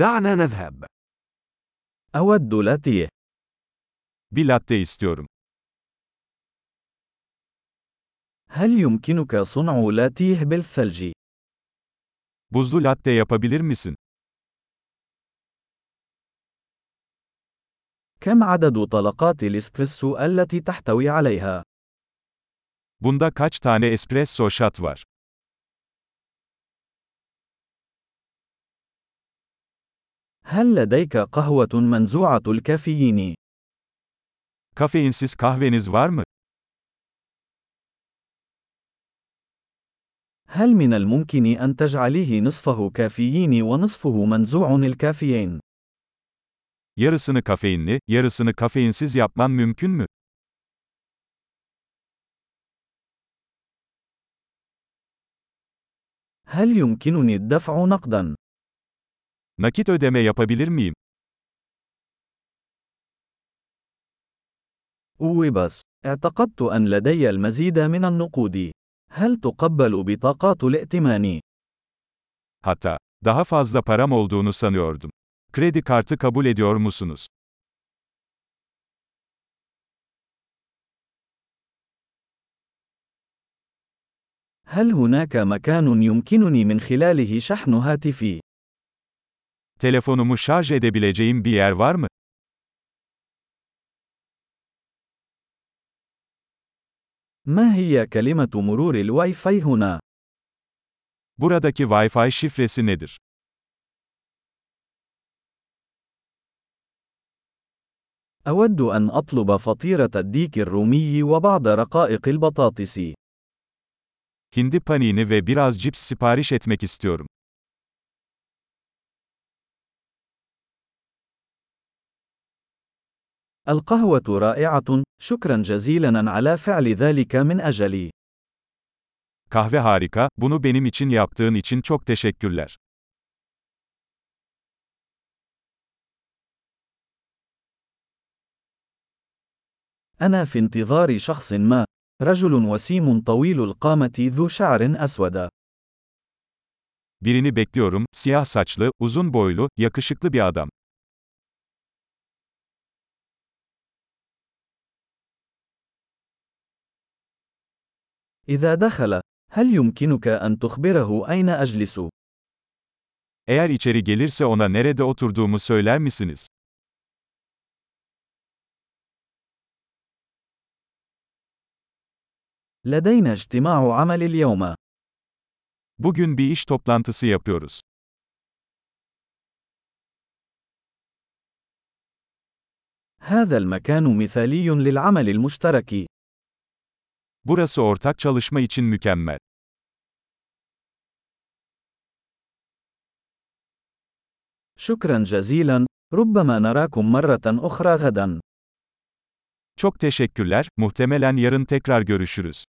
دعنا نذهب. أود لاتيه. Bir latte istiyorum. هل يمكنك صنع لاتيه بالثلج؟ Buzlu latte yapabilir misin? كم عدد طلقات الإسبريسو التي تحتوي عليها؟ Bunda kaç tane espresso shot var? هل لديك قهوة منزوعة الكافيين؟ Kafeinsiz kahveniz var mı? هل من الممكن أن تجعليه نصفه كافيين ونصفه منزوع الكافيين؟ Yarısını kafeinli, yarısını kafeinsiz yapman mümkün mü? هل يمكنني الدفع نقدا؟ Nakit ödeme yapabilir miyim? أوي بس، اعتقدت أن لدي المزيد من النقود. هل تقبل بطاقات الائتمان؟ Hatta, daha fazla param olduğunu sanıyordum. Kredi kartı kabul ediyor musunuz? هل هناك مكان يمكنني من خلاله شحن هاتفي؟ Telefonumu şarj edebileceğim bir yer var mı? ما هي كلمة مرور الواي فاي هنا؟ Buradaki Wi-Fi şifresi nedir? أود أن أطلب فطيرة الديك الرومي وبعض رقائق البطاطس. Hindi panini ve biraz cips sipariş etmek istiyorum. القهوة رائعة، شكرا جزيلا على فعل ذلك من أجلي. Kahve harika, bunu benim için yaptığın için çok teşekkürler. أنا في انتظار شخص ما. رجل وسيم طويل القامة ذو شعر أسود. Birini bekliyorum, siyah saçlı, uzun boylu, yakışıklı bir adam. إذا دخل، هل يمكنك أن تخبره أين أجلس؟ Eğer içeri gelirse ona nerede oturduğumu söyler misiniz? لدينا اجتماع عمل اليوم. Bugün bir iş toplantısı yapıyoruz. هذا المكان مثالي للعمل المشترك. Burası ortak çalışma için mükemmel. شكرا جزيلا، ربما نراكم مرة أخرى غدا. Çok teşekkürler, muhtemelen yarın tekrar görüşürüz.